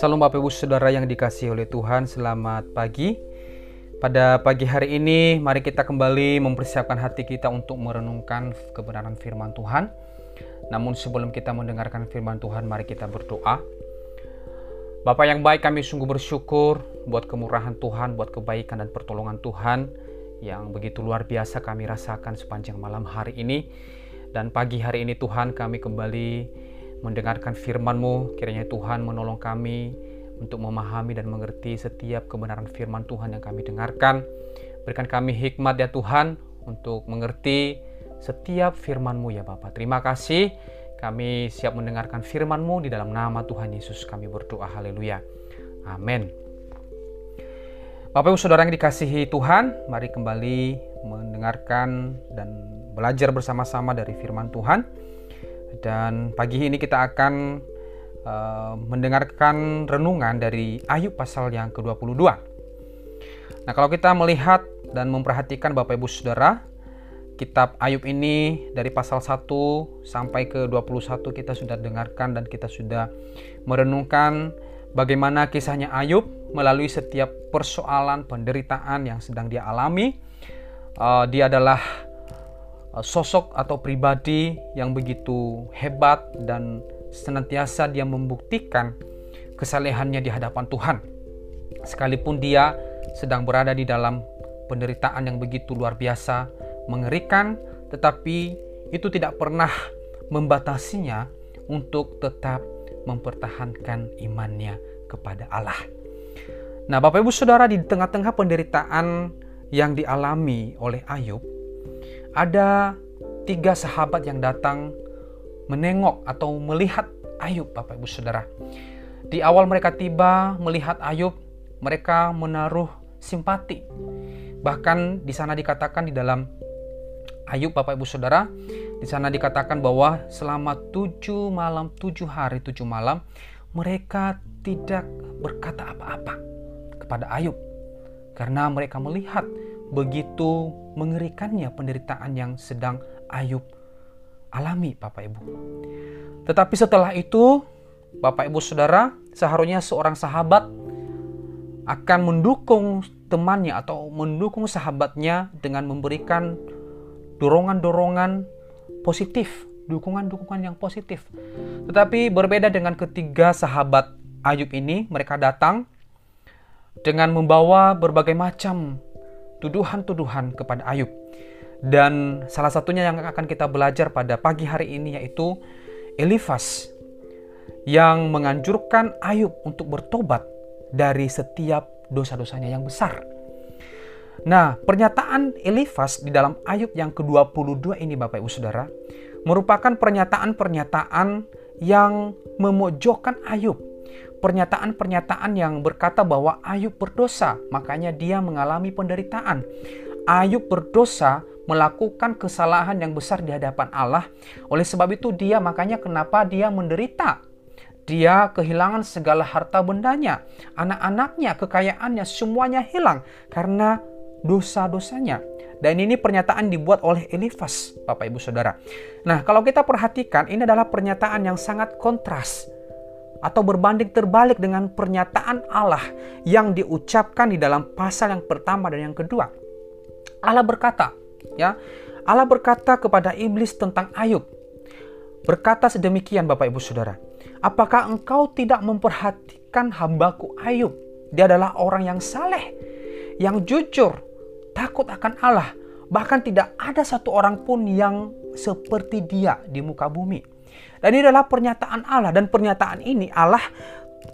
Salam Bapak Ibu Saudara yang dikasihi oleh Tuhan, selamat pagi. Pada pagi hari ini, mari kita kembali mempersiapkan hati kita untuk merenungkan kebenaran firman Tuhan. Namun sebelum kita mendengarkan firman Tuhan, mari kita berdoa. Bapak yang baik, kami sungguh bersyukur buat kemurahan Tuhan, buat kebaikan dan pertolongan Tuhan yang begitu luar biasa kami rasakan sepanjang malam hari ini. Dan pagi hari ini Tuhan kami kembali mendengarkan firman-Mu. Kiranya Tuhan menolong kami untuk memahami dan mengerti setiap kebenaran firman Tuhan yang kami dengarkan. Berikan kami hikmat ya Tuhan untuk mengerti setiap firman-Mu ya Bapak. Terima kasih kami siap mendengarkan firman-Mu di dalam nama Tuhan Yesus kami berdoa. Haleluya. Amin. Bapak Ibu Saudara yang dikasihi Tuhan, mari kembali mendengarkan dan belajar bersama-sama dari firman Tuhan. Dan pagi ini kita akan uh, mendengarkan renungan dari Ayub pasal yang ke-22. Nah, kalau kita melihat dan memperhatikan Bapak Ibu Saudara, kitab Ayub ini dari pasal 1 sampai ke 21 kita sudah dengarkan dan kita sudah merenungkan bagaimana kisahnya Ayub melalui setiap persoalan penderitaan yang sedang dia alami. Uh, dia adalah Uh, sosok atau pribadi yang begitu hebat dan senantiasa dia membuktikan kesalehannya di hadapan Tuhan. Sekalipun dia sedang berada di dalam penderitaan yang begitu luar biasa, mengerikan, tetapi itu tidak pernah membatasinya untuk tetap mempertahankan imannya kepada Allah. Nah, Bapak Ibu Saudara, di tengah-tengah penderitaan yang dialami oleh Ayub, ada tiga sahabat yang datang menengok atau melihat Ayub, Bapak Ibu Saudara. Di awal mereka tiba melihat Ayub, mereka menaruh simpati. Bahkan di sana dikatakan di dalam Ayub, Bapak Ibu Saudara, di sana dikatakan bahwa selama tujuh malam, tujuh hari, tujuh malam, mereka tidak berkata apa-apa kepada Ayub. Karena mereka melihat begitu mengerikannya penderitaan yang sedang Ayub alami, Bapak Ibu. Tetapi setelah itu, Bapak Ibu Saudara, seharusnya seorang sahabat akan mendukung temannya atau mendukung sahabatnya dengan memberikan dorongan-dorongan positif, dukungan-dukungan yang positif. Tetapi berbeda dengan ketiga sahabat Ayub ini, mereka datang dengan membawa berbagai macam tuduhan-tuduhan kepada Ayub. Dan salah satunya yang akan kita belajar pada pagi hari ini yaitu Elifas yang menganjurkan Ayub untuk bertobat dari setiap dosa-dosanya yang besar. Nah, pernyataan Elifas di dalam Ayub yang ke-22 ini Bapak Ibu Saudara merupakan pernyataan-pernyataan yang memojokkan Ayub pernyataan-pernyataan yang berkata bahwa Ayub berdosa, makanya dia mengalami penderitaan. Ayub berdosa melakukan kesalahan yang besar di hadapan Allah. Oleh sebab itu dia makanya kenapa dia menderita. Dia kehilangan segala harta bendanya, anak-anaknya, kekayaannya semuanya hilang karena dosa-dosanya. Dan ini pernyataan dibuat oleh Elifas, Bapak Ibu Saudara. Nah, kalau kita perhatikan, ini adalah pernyataan yang sangat kontras atau berbanding terbalik dengan pernyataan Allah yang diucapkan di dalam pasal yang pertama dan yang kedua. Allah berkata, ya, Allah berkata kepada iblis tentang Ayub. Berkata sedemikian Bapak Ibu Saudara, apakah engkau tidak memperhatikan hambaku Ayub? Dia adalah orang yang saleh, yang jujur, takut akan Allah. Bahkan tidak ada satu orang pun yang seperti dia di muka bumi. Dan ini adalah pernyataan Allah dan pernyataan ini Allah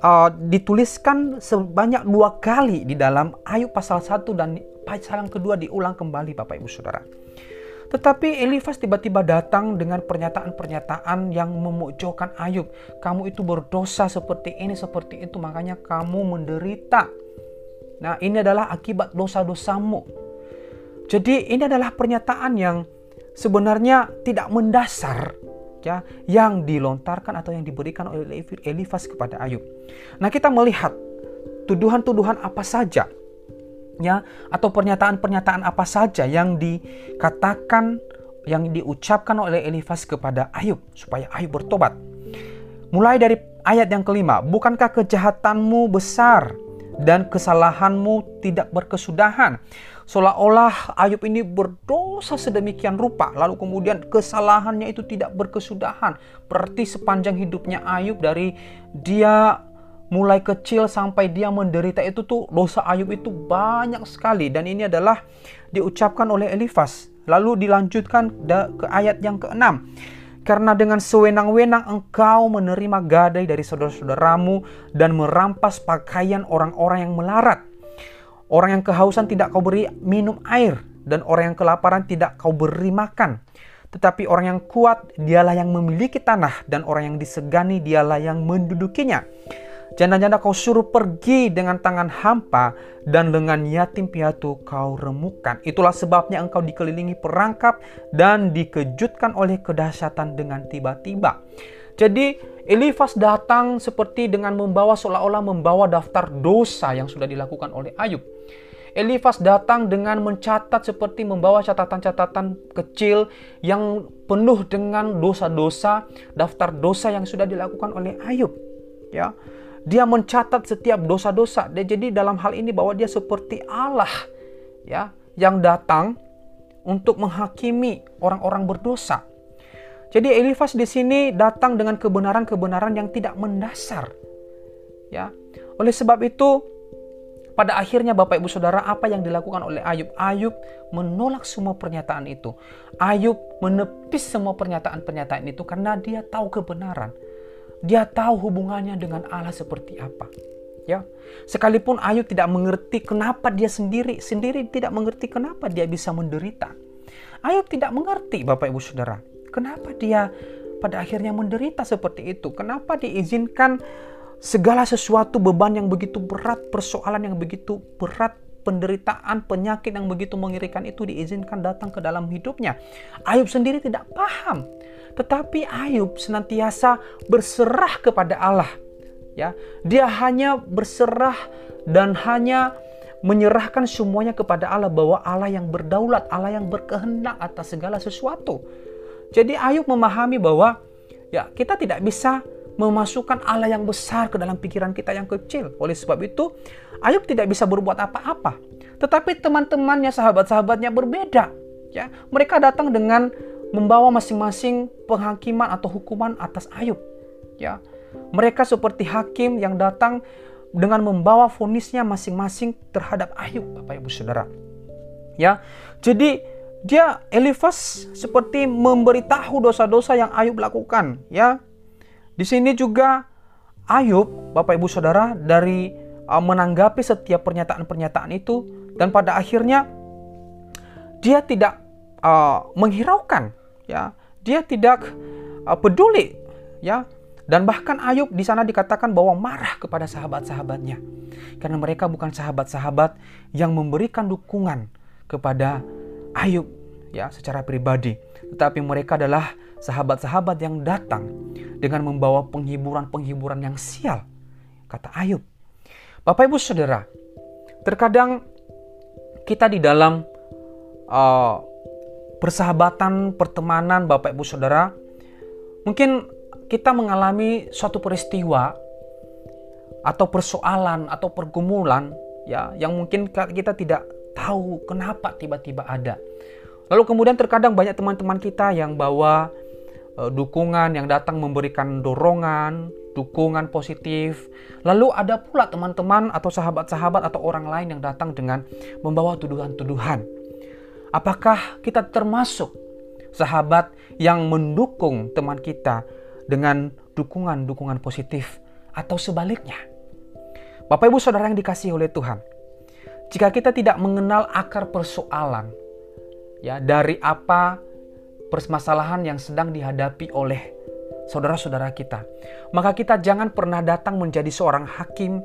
uh, dituliskan sebanyak dua kali di dalam Ayub pasal 1 dan pasal yang kedua diulang kembali Bapak Ibu Saudara. Tetapi Elifas tiba-tiba datang dengan pernyataan-pernyataan yang memojokkan Ayub. Kamu itu berdosa seperti ini, seperti itu, makanya kamu menderita. Nah ini adalah akibat dosa-dosamu. Jadi ini adalah pernyataan yang sebenarnya tidak mendasar ya yang dilontarkan atau yang diberikan oleh Elifas kepada Ayub. Nah, kita melihat tuduhan-tuduhan apa saja ya atau pernyataan-pernyataan apa saja yang dikatakan yang diucapkan oleh Elifas kepada Ayub supaya Ayub bertobat. Mulai dari ayat yang kelima, bukankah kejahatanmu besar dan kesalahanmu tidak berkesudahan? Seolah-olah Ayub ini berdosa sedemikian rupa, lalu kemudian kesalahannya itu tidak berkesudahan. Berarti sepanjang hidupnya Ayub dari dia mulai kecil sampai dia menderita itu tuh dosa Ayub itu banyak sekali dan ini adalah diucapkan oleh Elifas. Lalu dilanjutkan ke ayat yang keenam. Karena dengan sewenang-wenang engkau menerima gadai dari saudara-saudaramu dan merampas pakaian orang-orang yang melarat. Orang yang kehausan tidak kau beri minum air dan orang yang kelaparan tidak kau beri makan. Tetapi orang yang kuat dialah yang memiliki tanah dan orang yang disegani dialah yang mendudukinya. Janda-janda kau suruh pergi dengan tangan hampa dan lengan yatim piatu kau remukkan. Itulah sebabnya engkau dikelilingi perangkap dan dikejutkan oleh kedahsyatan dengan tiba-tiba. Jadi Elifas datang seperti dengan membawa seolah-olah membawa daftar dosa yang sudah dilakukan oleh Ayub. Elifas datang dengan mencatat seperti membawa catatan-catatan kecil yang penuh dengan dosa-dosa, daftar dosa yang sudah dilakukan oleh Ayub. Ya, dia mencatat setiap dosa-dosa. Jadi dalam hal ini bahwa dia seperti Allah ya yang datang untuk menghakimi orang-orang berdosa. Jadi Elifas di sini datang dengan kebenaran-kebenaran yang tidak mendasar. Ya. Oleh sebab itu pada akhirnya Bapak Ibu Saudara apa yang dilakukan oleh Ayub? Ayub menolak semua pernyataan itu. Ayub menepis semua pernyataan-pernyataan itu karena dia tahu kebenaran. Dia tahu hubungannya dengan Allah seperti apa. Ya, sekalipun Ayub tidak mengerti kenapa dia sendiri sendiri tidak mengerti kenapa dia bisa menderita. Ayub tidak mengerti Bapak Ibu Saudara, kenapa dia pada akhirnya menderita seperti itu? Kenapa diizinkan segala sesuatu beban yang begitu berat, persoalan yang begitu berat, penderitaan, penyakit yang begitu mengerikan itu diizinkan datang ke dalam hidupnya. Ayub sendiri tidak paham tetapi Ayub senantiasa berserah kepada Allah. Ya, dia hanya berserah dan hanya menyerahkan semuanya kepada Allah bahwa Allah yang berdaulat, Allah yang berkehendak atas segala sesuatu. Jadi Ayub memahami bahwa ya kita tidak bisa memasukkan Allah yang besar ke dalam pikiran kita yang kecil. Oleh sebab itu, Ayub tidak bisa berbuat apa-apa. Tetapi teman-temannya, sahabat-sahabatnya berbeda. Ya, mereka datang dengan membawa masing-masing penghakiman atau hukuman atas Ayub. Ya, mereka seperti hakim yang datang dengan membawa fonisnya masing-masing terhadap Ayub, Bapak Ibu Saudara. Ya, jadi dia Elifas seperti memberitahu dosa-dosa yang Ayub lakukan. Ya, di sini juga Ayub, Bapak Ibu Saudara, dari uh, menanggapi setiap pernyataan-pernyataan itu dan pada akhirnya dia tidak uh, menghiraukan ya. Dia tidak uh, peduli ya. Dan bahkan Ayub di sana dikatakan bahwa marah kepada sahabat-sahabatnya. Karena mereka bukan sahabat-sahabat yang memberikan dukungan kepada Ayub ya secara pribadi tetapi mereka adalah sahabat-sahabat yang datang dengan membawa penghiburan-penghiburan yang sial kata Ayub Bapak Ibu Saudara terkadang kita di dalam uh, persahabatan, pertemanan Bapak Ibu Saudara, mungkin kita mengalami suatu peristiwa atau persoalan atau pergumulan ya yang mungkin kita tidak tahu kenapa tiba-tiba ada. Lalu kemudian terkadang banyak teman-teman kita yang bawa uh, dukungan yang datang memberikan dorongan, dukungan positif. Lalu ada pula teman-teman atau sahabat-sahabat atau orang lain yang datang dengan membawa tuduhan-tuduhan. Apakah kita termasuk sahabat yang mendukung teman kita dengan dukungan-dukungan positif atau sebaliknya? Bapak Ibu Saudara yang dikasih oleh Tuhan, jika kita tidak mengenal akar persoalan ya dari apa permasalahan yang sedang dihadapi oleh saudara-saudara kita, maka kita jangan pernah datang menjadi seorang hakim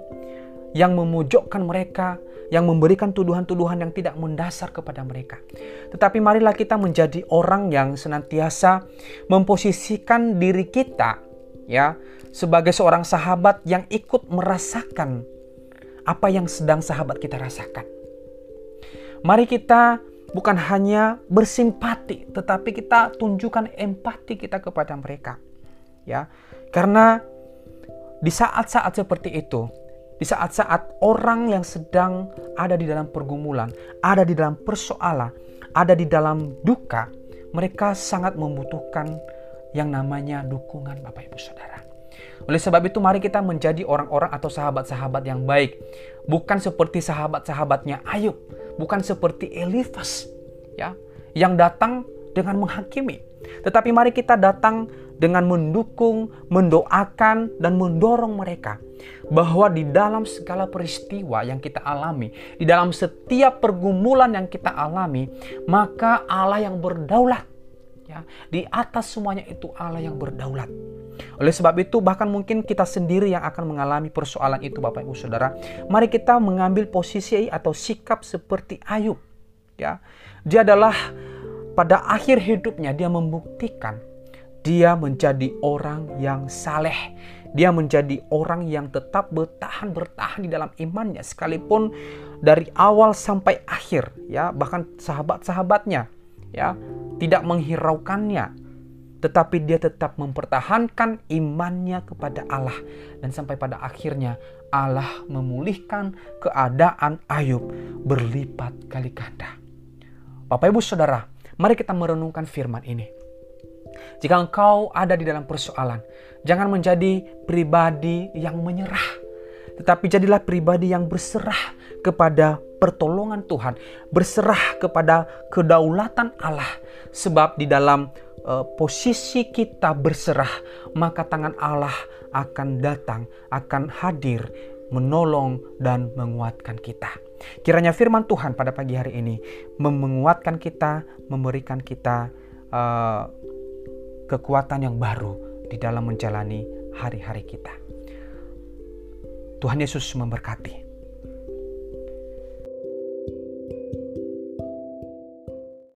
yang memojokkan mereka, yang memberikan tuduhan-tuduhan yang tidak mendasar kepada mereka. Tetapi marilah kita menjadi orang yang senantiasa memposisikan diri kita ya sebagai seorang sahabat yang ikut merasakan apa yang sedang sahabat kita rasakan. Mari kita bukan hanya bersimpati, tetapi kita tunjukkan empati kita kepada mereka. Ya. Karena di saat-saat seperti itu, di saat-saat orang yang sedang ada di dalam pergumulan, ada di dalam persoalan, ada di dalam duka, mereka sangat membutuhkan yang namanya dukungan Bapak Ibu Saudara. Oleh sebab itu mari kita menjadi orang-orang atau sahabat-sahabat yang baik. Bukan seperti sahabat-sahabatnya Ayub, bukan seperti Elifas ya, yang datang dengan menghakimi. Tetapi mari kita datang dengan mendukung, mendoakan dan mendorong mereka bahwa di dalam segala peristiwa yang kita alami, di dalam setiap pergumulan yang kita alami, maka Allah yang berdaulat ya, di atas semuanya itu Allah yang berdaulat. Oleh sebab itu bahkan mungkin kita sendiri yang akan mengalami persoalan itu Bapak Ibu Saudara. Mari kita mengambil posisi atau sikap seperti Ayub. Ya. Dia adalah pada akhir hidupnya dia membuktikan dia menjadi orang yang saleh. Dia menjadi orang yang tetap bertahan bertahan di dalam imannya sekalipun dari awal sampai akhir ya bahkan sahabat-sahabatnya ya tidak menghiraukannya tetapi dia tetap mempertahankan imannya kepada Allah dan sampai pada akhirnya Allah memulihkan keadaan Ayub berlipat kali ganda. Bapak Ibu Saudara, mari kita merenungkan firman ini. Jika engkau ada di dalam persoalan, jangan menjadi pribadi yang menyerah, tetapi jadilah pribadi yang berserah kepada pertolongan Tuhan, berserah kepada kedaulatan Allah, sebab di dalam uh, posisi kita berserah, maka tangan Allah akan datang, akan hadir, menolong dan menguatkan kita. Kiranya firman Tuhan pada pagi hari ini menguatkan kita, memberikan kita uh, kekuatan yang baru di dalam menjalani hari-hari kita. Tuhan Yesus memberkati.